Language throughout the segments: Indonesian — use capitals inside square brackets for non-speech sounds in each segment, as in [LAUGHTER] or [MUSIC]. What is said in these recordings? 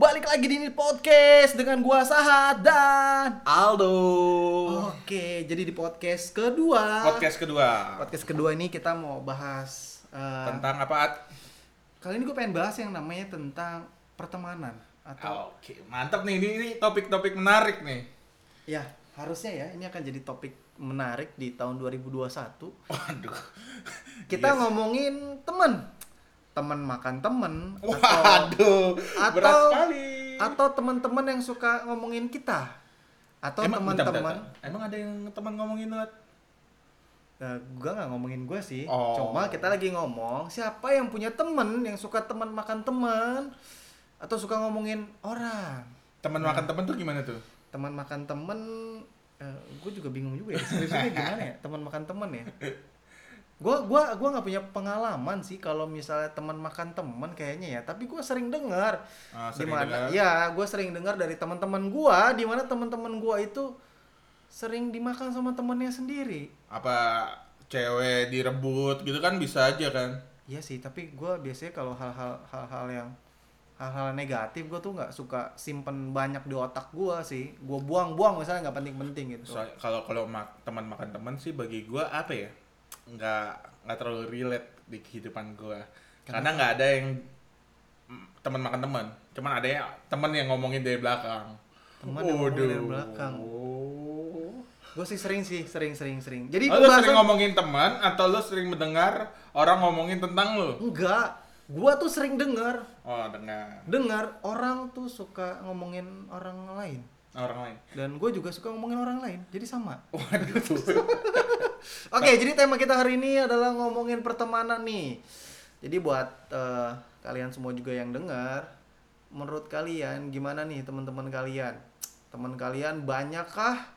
balik lagi di ini podcast dengan gua Sahat dan Aldo. Oke, jadi di podcast kedua. Podcast kedua. Podcast kedua ini kita mau bahas eh, Tentang apa? kali ini gue pengen bahas yang namanya tentang pertemanan atau Oke, mantap nih. Ini, ini topik-topik menarik nih. ya harusnya ya ini akan jadi topik menarik di tahun 2021. Waduh. Kita Yes. ngomongin temen, temen makan temen atau Waduh. berat atau- sekali. atau teman-teman yang suka ngomongin kita atau teman-teman. Emang ada yang teman ngomongin lu? Nah, gua nggak ngomongin gue sih. Oh. Cuma kita lagi ngomong siapa yang punya temen yang suka teman makan teman atau suka ngomongin orang. Teman makan teman tuh gimana tuh? Teman makan temen, gue juga bingung juga ya. Seriusnya gimana ya [LAUGHS] teman makan temen ya? Gue gua gua nggak punya pengalaman sih kalau misalnya teman makan teman kayaknya ya. Tapi gue sering dengar Ah, di mana dengar. ya gue sering dengar dari teman-teman gue di mana teman-teman gue itu sering dimakan sama temennya sendiri. Apa cewek direbut gitu kan bisa aja kan? Iya sih, tapi gue biasanya kalau hal-hal hal-hal yang hal-hal negatif gue tuh nggak suka simpen banyak di otak gue sih. Gue buang-buang misalnya nggak penting-penting gitu. Kalau kalau mak- teman makan teman sih bagi gua apa ya nggak nggak terlalu relate di kehidupan gua. Karena nggak ada yang mm, teman makan teman. Cuman ada yang teman yang ngomongin dari belakang. Teman yang ngomongin dari belakang. Gue sih sering sih, sering-sering sering. Jadi Oh, lu sering ngomongin teman atau lu sering mendengar orang ngomongin tentang lu? Enggak. Gue tuh sering dengar, oh dengar. Dengar orang tuh suka ngomongin orang lain. orang lain. Dan gue juga suka ngomongin orang lain, jadi sama. waduh [LAUGHS] Oke, jadi tema kita hari ini adalah ngomongin pertemanan nih. Jadi buat eh, kalian semua juga yang dengar, menurut kalian gimana nih teman-teman kalian? Teman kalian banyakkah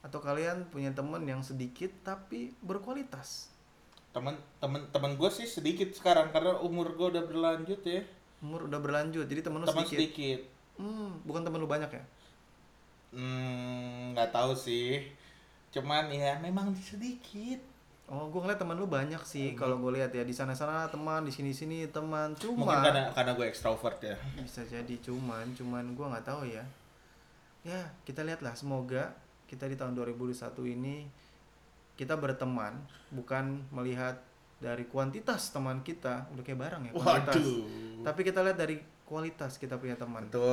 atau kalian punya teman yang sedikit tapi berkualitas? teman teman teman gue sih sedikit sekarang karena umur gue udah berlanjut ya Umur udah berlanjut, jadi temen lu teman sedikit. sedikit Hmm, bukan temen lu banyak ya? Hmm, nggak tahu sih. Cuman ya memang sedikit. Oh, gue ngeliat temen lu banyak sih. Kalau gue lihat ya di sana-sana teman, di sini-sini teman. Mungkin Cuma karena karena gue ekstrovert ya. bisa jadi cuman cuman gua nggak tahu ya ya kita lihatlah semoga kita di tahun 2021 ini kita berteman bukan melihat dari kuantitas teman kita udah kayak barang ya kuantitas Waduh. tapi kita lihat dari kualitas kita punya teman Betul.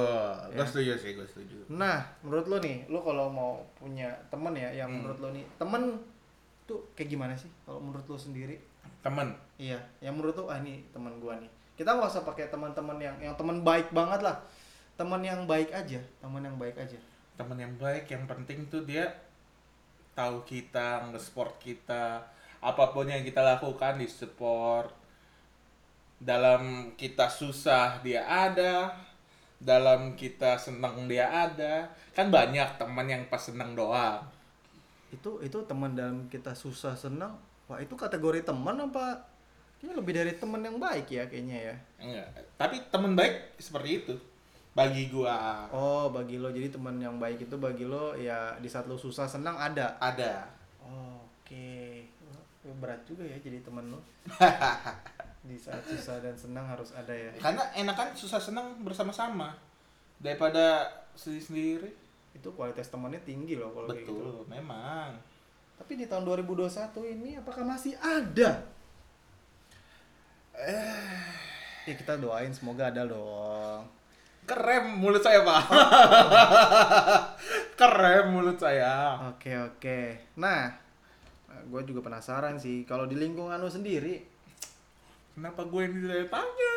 Ya. Gue setuju sih, gue setuju. nah menurut lo nih lo kalau mau punya teman ya yang Hmm. menurut lo nih teman tuh kayak gimana sih kalau menurut lo sendiri Temen. Iya, yang menurut tuh ah ini teman gua nih. Kita nggak usah pakai teman-teman yang yang teman baik banget lah. Teman yang baik aja, teman yang baik aja. Temen yang baik, yang penting tuh dia tahu kita, nge-support kita, apa pun yang kita lakukan di support. Dalam kita susah dia ada, dalam kita seneng dia ada. Kan banyak teman yang pas seneng doang. Itu itu teman dalam kita susah senang. Wah, itu kategori teman apa? Kayaknya lebih dari teman yang baik ya kayaknya ya. Enggak. Tapi teman baik seperti itu. Bagi gua Oh, bagi lo jadi teman yang baik itu bagi lo ya di saat lo susah senang ada. ada. Oh, Oke. Wah, Berat juga ya jadi teman lo. [LAUGHS] di saat susah dan senang harus ada ya. Karena enakan susah senang bersama-sama daripada sendiri-sendiri. Itu kualitas temannya tinggi loh kalau kayak gitu. Betul, memang. Tapi di tahun 2021 ini apakah masih ada? Eh, ya kita doain semoga ada dong. Keren mulut saya, Pak. Keren mulut saya. Oke oke. Nah, gue juga penasaran sih kalau di lingkungan lu sendiri, Kenapa gue ini tidak tanya?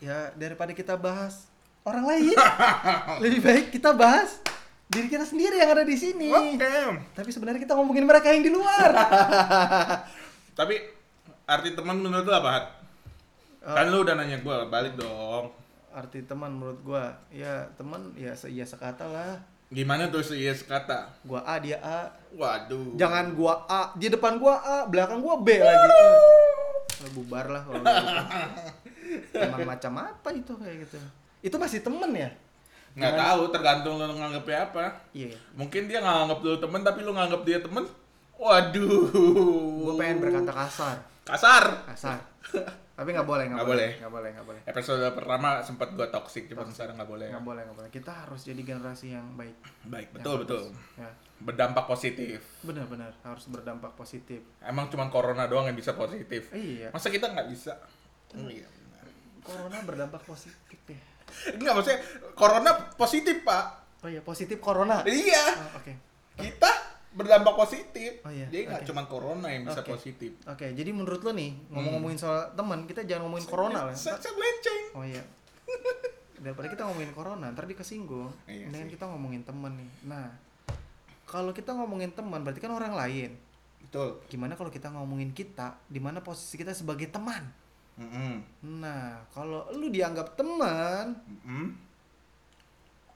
ya daripada kita bahas orang lain, [LAUGHS] lebih baik kita bahas diri kita sendiri yang ada di sini. Oke. Tapi sebenarnya kita ngomongin mereka yang di luar. [LAUGHS] Tapi arti teman menurut lu apa? Hat? Oh. Kan lu udah nanya gue, balik dong. Arti teman menurut gua, ya teman ya seia sekata lah. Gimana tuh sih yes kata? Gua A dia A, Waduh. jangan gua A di depan gua A belakang gua B lagi Eh, bubar lah kalau gitu teman macam apa itu kayak gitu itu masih temen ya Nggak tahu, tergantung lu nganggepnya apa. iya ya. Mungkin dia nganggap lu temen tapi lu nganggap dia temen. Waduh. gua pengen berkata kasar kasar. kasar Tapi nggak boleh, nggak Nggak boleh, nggak boleh, nggak boleh. Episode pertama sempat gua toxic, cuman sekarang nggak boleh. Nggak boleh, nggak boleh. Kita harus jadi generasi yang baik. Baik, Yang betul betul. Ya, Berdampak positif. benar-benar harus berdampak positif. Emang cuman corona doang yang bisa positif. Iya. Masa kita nggak bisa? Iya. Corona berdampak positif ya. Enggak maksudnya corona positif pak. Oh iya, positif corona. Iya. Oh, Oke. Kita berdampak positif. Oh iya, Jadi nggak oke. cuma corona yang bisa Oke. positif. Oke, jadi menurut lo nih, ngomong-ngomongin soal teman, kita jangan ngomongin corona lah. Saya melenceng. Oh iya. [LAUGHS] Daripada kita ngomongin corona, ntar dia kesinggung. Iya Mendingan kita ngomongin teman nih. Nah, kalau kita ngomongin teman, berarti kan orang lain. Betul. Gimana kalau kita ngomongin kita, di mana posisi kita sebagai teman? Mm-mm. Nah, kalau lu dianggap teman, Mm-mm.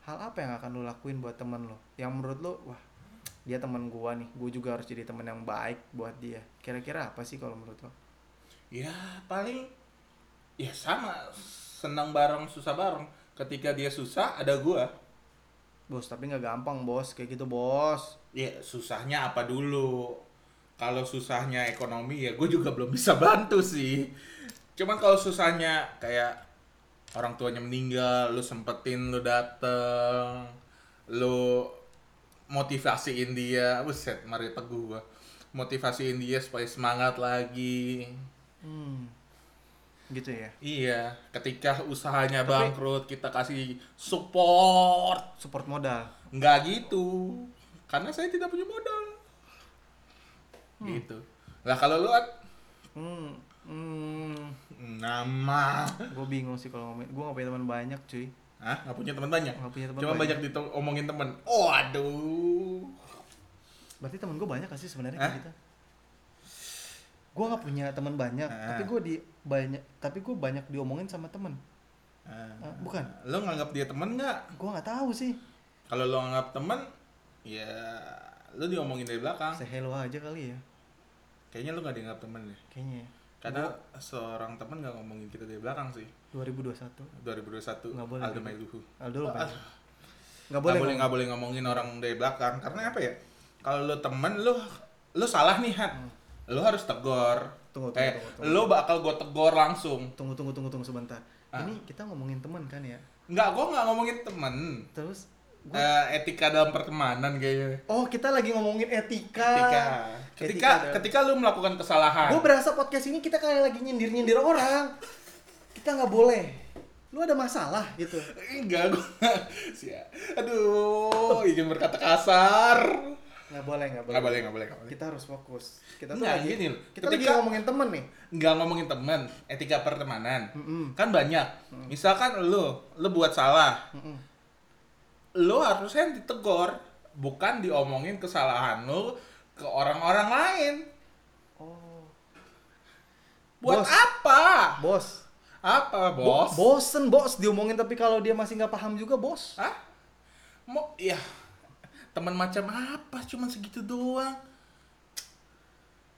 hal apa yang akan lu lakuin buat teman lo? Yang menurut lu, wah, dia teman gua nih, gua juga harus jadi teman yang baik buat dia. Kira-kira apa sih kalau menurut lo? Ya paling ya sama senang bareng susah bareng. Ketika dia susah ada gua. Bos, tapi nggak gampang, bos. Kayak gitu, bos. Ya susahnya apa dulu? Kalau susahnya ekonomi ya gue juga belum bisa bantu sih. Cuman kalau susahnya kayak orang tuanya meninggal, lu sempetin lu dateng, lu motivasiin dia, buset, mari teguh gua. Motivasiin dia supaya semangat lagi. Hmm. Gitu ya. Iya, ketika usahanya Tapi- bangkrut kita kasih support. Support modal. Nggak gitu. Karena saya tidak punya modal. Gitu. Lah kalau lu At, Hmm. Hmm. nama Gue bingung sih kalau ngomongin. Gue gak punya teman banyak, cuy. Hah? Nggak punya teman banyak? Nggak punya teman Cuma banyak. banyak diomongin temen. Oh, aduh. Berarti temen gue banyak gak sih sebenarnya Hah? Gue gak punya teman banyak, Ah. tapi gue di banyak, tapi gue banyak diomongin sama temen. Ah, Ah, bukan. Lu nganggap dia temen nggak? Gue nggak tahu sih. Kalau lu nganggap temen, ya lu diomongin dari belakang. Say hello aja kali ya, Kayaknya lu nggak dianggap temen deh. kayaknya. ya. Karena seorang temen nggak ngomongin kita dari belakang sih. 2021. 2021 Nggak boleh Aldo gitu. Mailuhu. Aldo lo Nggak boleh. nggak boleh ngomongin orang dari belakang karena apa ya? Kalau lu temen lu lu salah nih Han. Lu harus tegur. Hmm. Tunggu, tunggu, Kayak tunggu, tunggu. lu bakal gue tegor langsung. Tunggu, tunggu, tunggu, tunggu sebentar. Ah. Ini kita ngomongin teman kan ya? Nggak, gue nggak ngomongin temen. Terus, gua- Eh, etika dalam pertemanan kayaknya. oh kita lagi ngomongin etika. Ketika ketika Etika ketika lu melakukan kesalahan. Gue berasa podcast ini kita kayak lagi nyindir-nyindir orang. Kita nggak boleh. Lu ada masalah gitu. Enggak, gue [LAUGHS] Aduh, izin berkata kasar. Nggak boleh, nggak boleh. Nggak boleh, nggak boleh, boleh. Kita harus fokus. Kita tuh Nggak, lagi, gini loh. kita lagi Ketika- ngomongin temen nih. nggak ngomongin temen, etika pertemanan. Mm-mm. Kan banyak. Misalkan lu, lu buat salah, Mm-mm. lu harusnya ditegor, bukan diomongin kesalahan lu ke orang-orang lain. Oh. Buat Bos. apa? Bos. Apa, Bo- bos? bosen bos diomongin tapi kalau dia masih nggak paham juga bos. Hah? Mau ya teman macam apa? Cuman segitu doang.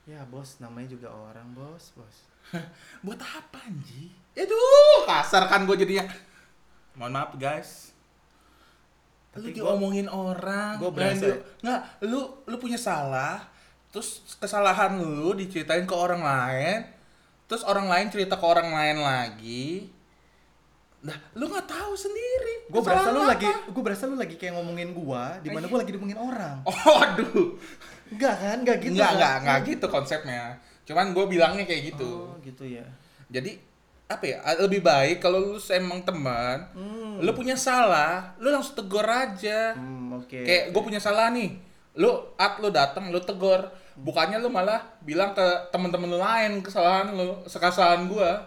Ya bos, namanya juga orang bos, bos. [LAUGHS] Buat apa Anji? Aduh, kasar kan gue jadinya. Mohon maaf guys. Lu Tapi diomongin orang. gua Jangan berasa- Nggak, lu lu punya salah. Terus kesalahan lu diceritain ke orang lain. Terus orang lain cerita ke orang lain lagi. Nah, lu nggak tahu sendiri. Gue berasa lu lagi, gue berasa lu lagi kayak ngomongin gua, di mana gua lagi diomongin orang. [LAUGHS] Oh, aduh. Enggak kan, enggak gitu. Enggak, kan? enggak, enggak gitu konsepnya. Cuman gue bilangnya kayak gitu. Oh, gitu ya. Jadi apa ya? Lebih baik kalau lu emang teman, Hmm. lu punya salah, lu langsung tegur aja. Hmm, oke. Kayak gue punya salah nih. Lu at lu datang, lu tegur. Bukannya lu malah bilang ke temen-temen lu lain kesalahan lu, sekasalahan gua.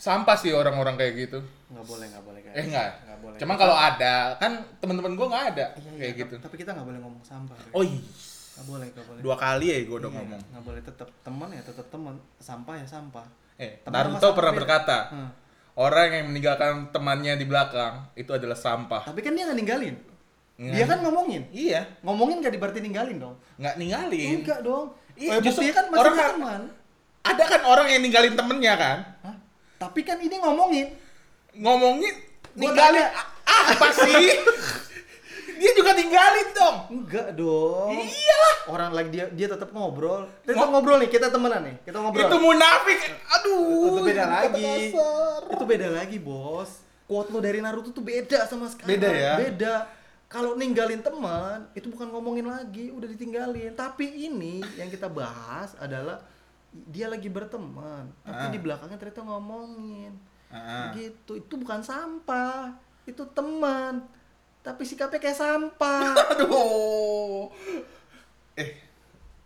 Sampah sih orang-orang kayak gitu. enggak boleh, enggak boleh guys. Eh enggak. Enggak boleh. Cuman kalau ada, kan temen-temen gua nggak ada iya, iya, kayak tapi- gitu. Tapi kita enggak boleh ngomong sampah. guys. Oh iya. Enggak boleh, enggak boleh. Dua kali ya gue udah Iya, ngomong. Enggak boleh tetap teman ya tetap teman, sampah ya sampah. Eh, Temen Naruto pernah berkata, Hmm. orang yang meninggalkan temannya di belakang itu adalah sampah. Tapi kan dia nggak ninggalin. Nggak. Dia kan ngomongin. Iya, Ngomongin gak berarti ninggalin dong. nggak ninggalin. Enggak dong. Iya, oh, justru buktinya kan masih orang kan- teman. Ada kan orang yang ninggalin temennya kan? Hah? Tapi kan ini ngomongin. Ngomongin ninggalin tanya. ah, apa sih? [LAUGHS] dia juga tinggalin dong. Enggak dong. Iyalah. Orang lagi dia dia tetap ngobrol. Kita tetap ngobrol nih, kita temenan nih. Kita ngobrol. Itu munafik. Aduh. itu beda lagi. kasar. Itu beda lagi, Bos. Quote lo dari Naruto tuh beda sama sekarang. Beda ya? Beda. Kalau ninggalin teman, itu bukan ngomongin lagi, udah ditinggalin. Tapi ini yang kita bahas adalah dia lagi berteman, tapi Ah. di belakangnya ternyata ngomongin. Ah. Gitu. Itu bukan sampah. Itu teman. Tapi sikapnya kayak sampah. [LAUGHS] Aduh. Eh,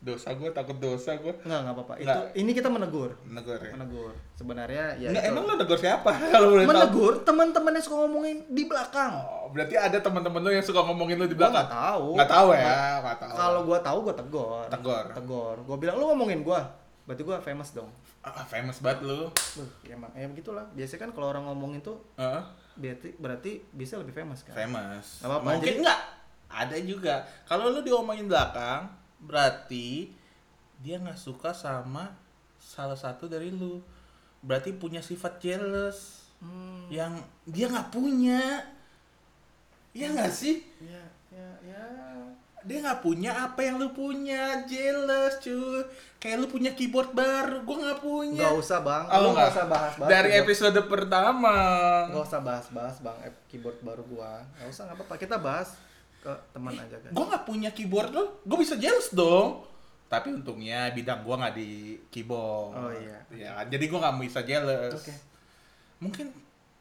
dosa gue takut dosa gue. Enggak, enggak apa-apa. Itu Nggak. ini kita menegur. Negur ya. Menegur. Sebenarnya ya Nggak, itu. emang lo negur siapa [LAUGHS] kalau boleh menegur teman-teman yang suka ngomongin di belakang. Oh, berarti ada teman-teman lo yang suka ngomongin lo di belakang? nggak tahu. Nggak tahu ya, Nggak- nggak tahu. Kalau gua tahu gua tegur. Tegur. Tegur. Gua bilang lu ngomongin gua. Berarti gua famous dong. Ah, famous banget lo. Buh, ya emang ya begitulah. Biasanya kan kalau orang ngomongin tuh Heeh. berarti berarti bisa lebih famous kan. famous. Nggak apa-apa, Mungkin jadi- nggak. Ada juga. Kalau lu diomongin belakang, berarti dia nggak suka sama salah satu dari lu. Berarti punya sifat jealous Hmm. yang dia nggak punya. Iya nggak sih? Ya, ya, ya. Dia nggak punya apa yang lu punya, jealous cuy. Kayak lu punya keyboard baru, gua nggak punya. Nggak usah, Bang. Oh, Lu nggak. usah bahas-bahas. Dari keyboard. episode pertama. Nggak usah bahas-bahas, Bang. eh, Keyboard baru gua. Nggak usah, nggak apa-apa. Kita bahas ke teman aja kan. gue nggak punya keyboard lo gue bisa jealous dong tapi untungnya bidang gue nggak di keyboard Oh, iya. ya jadi gue nggak bisa jealous Oke. mungkin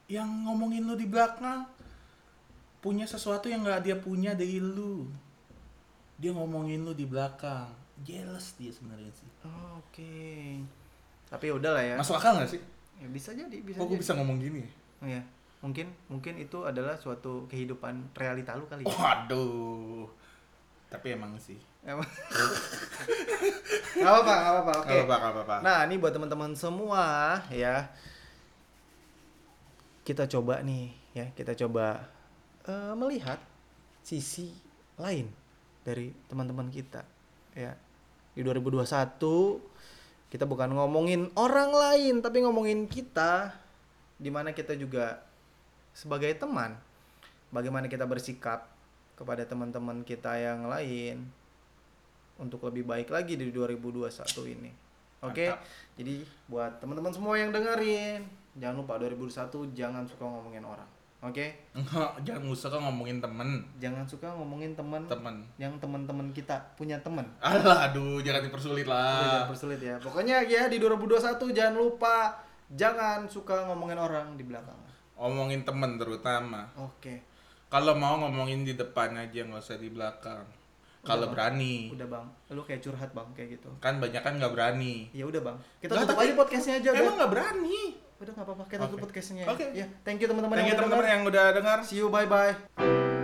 yang ngomongin lo di belakang punya sesuatu yang nggak dia punya dari lu dia ngomongin lu di belakang jealous dia sebenarnya sih Oh, Oke. Tapi udah lah ya. masuk akal nggak sih Ya, bisa jadi, bisa kok gue bisa ngomong gini Oh, iya. Mungkin mungkin itu adalah suatu kehidupan realita lu kali ya. waduh tapi emang sih Emang. [LAUGHS] Gak apa-apa, gak apa-apa. Oke. Apa-apa, nggak apa-apa. Nah, ini buat teman-teman semua ya. Kita coba nih ya, kita coba eh, melihat sisi lain dari teman-teman kita ya. Di 2021 kita bukan ngomongin orang lain tapi ngomongin kita di mana kita juga sebagai teman bagaimana kita bersikap kepada teman-teman kita yang lain untuk lebih baik lagi di 2021 ini. Oke. Mantap. Jadi buat teman-teman semua yang dengerin, jangan lupa 2021 jangan suka ngomongin orang. Oke? Enggak, jangan suka ngomongin temen Jangan suka ngomongin teman temen yang teman-teman kita punya teman. Alah, aduh, jangan dipersulit Udah, jangan lah. persulit ya. Pokoknya ya di 2021 jangan lupa jangan suka ngomongin orang di belakang. Ngomongin temen terutama. Oke. Kalau mau ngomongin di depan aja, nggak usah di belakang. Kalau berani. Udah bang, lu kayak curhat bang kayak gitu. Kan banyak kan nggak berani. Ya udah bang, kita Lah, tutup aja podcastnya aja. Emang nggak berani. Udah nggak apa-apa, kita tutup Oke. podcastnya. Oke. Ya, thank you teman-teman Thank you teman-teman yang udah dengar. See you, bye bye.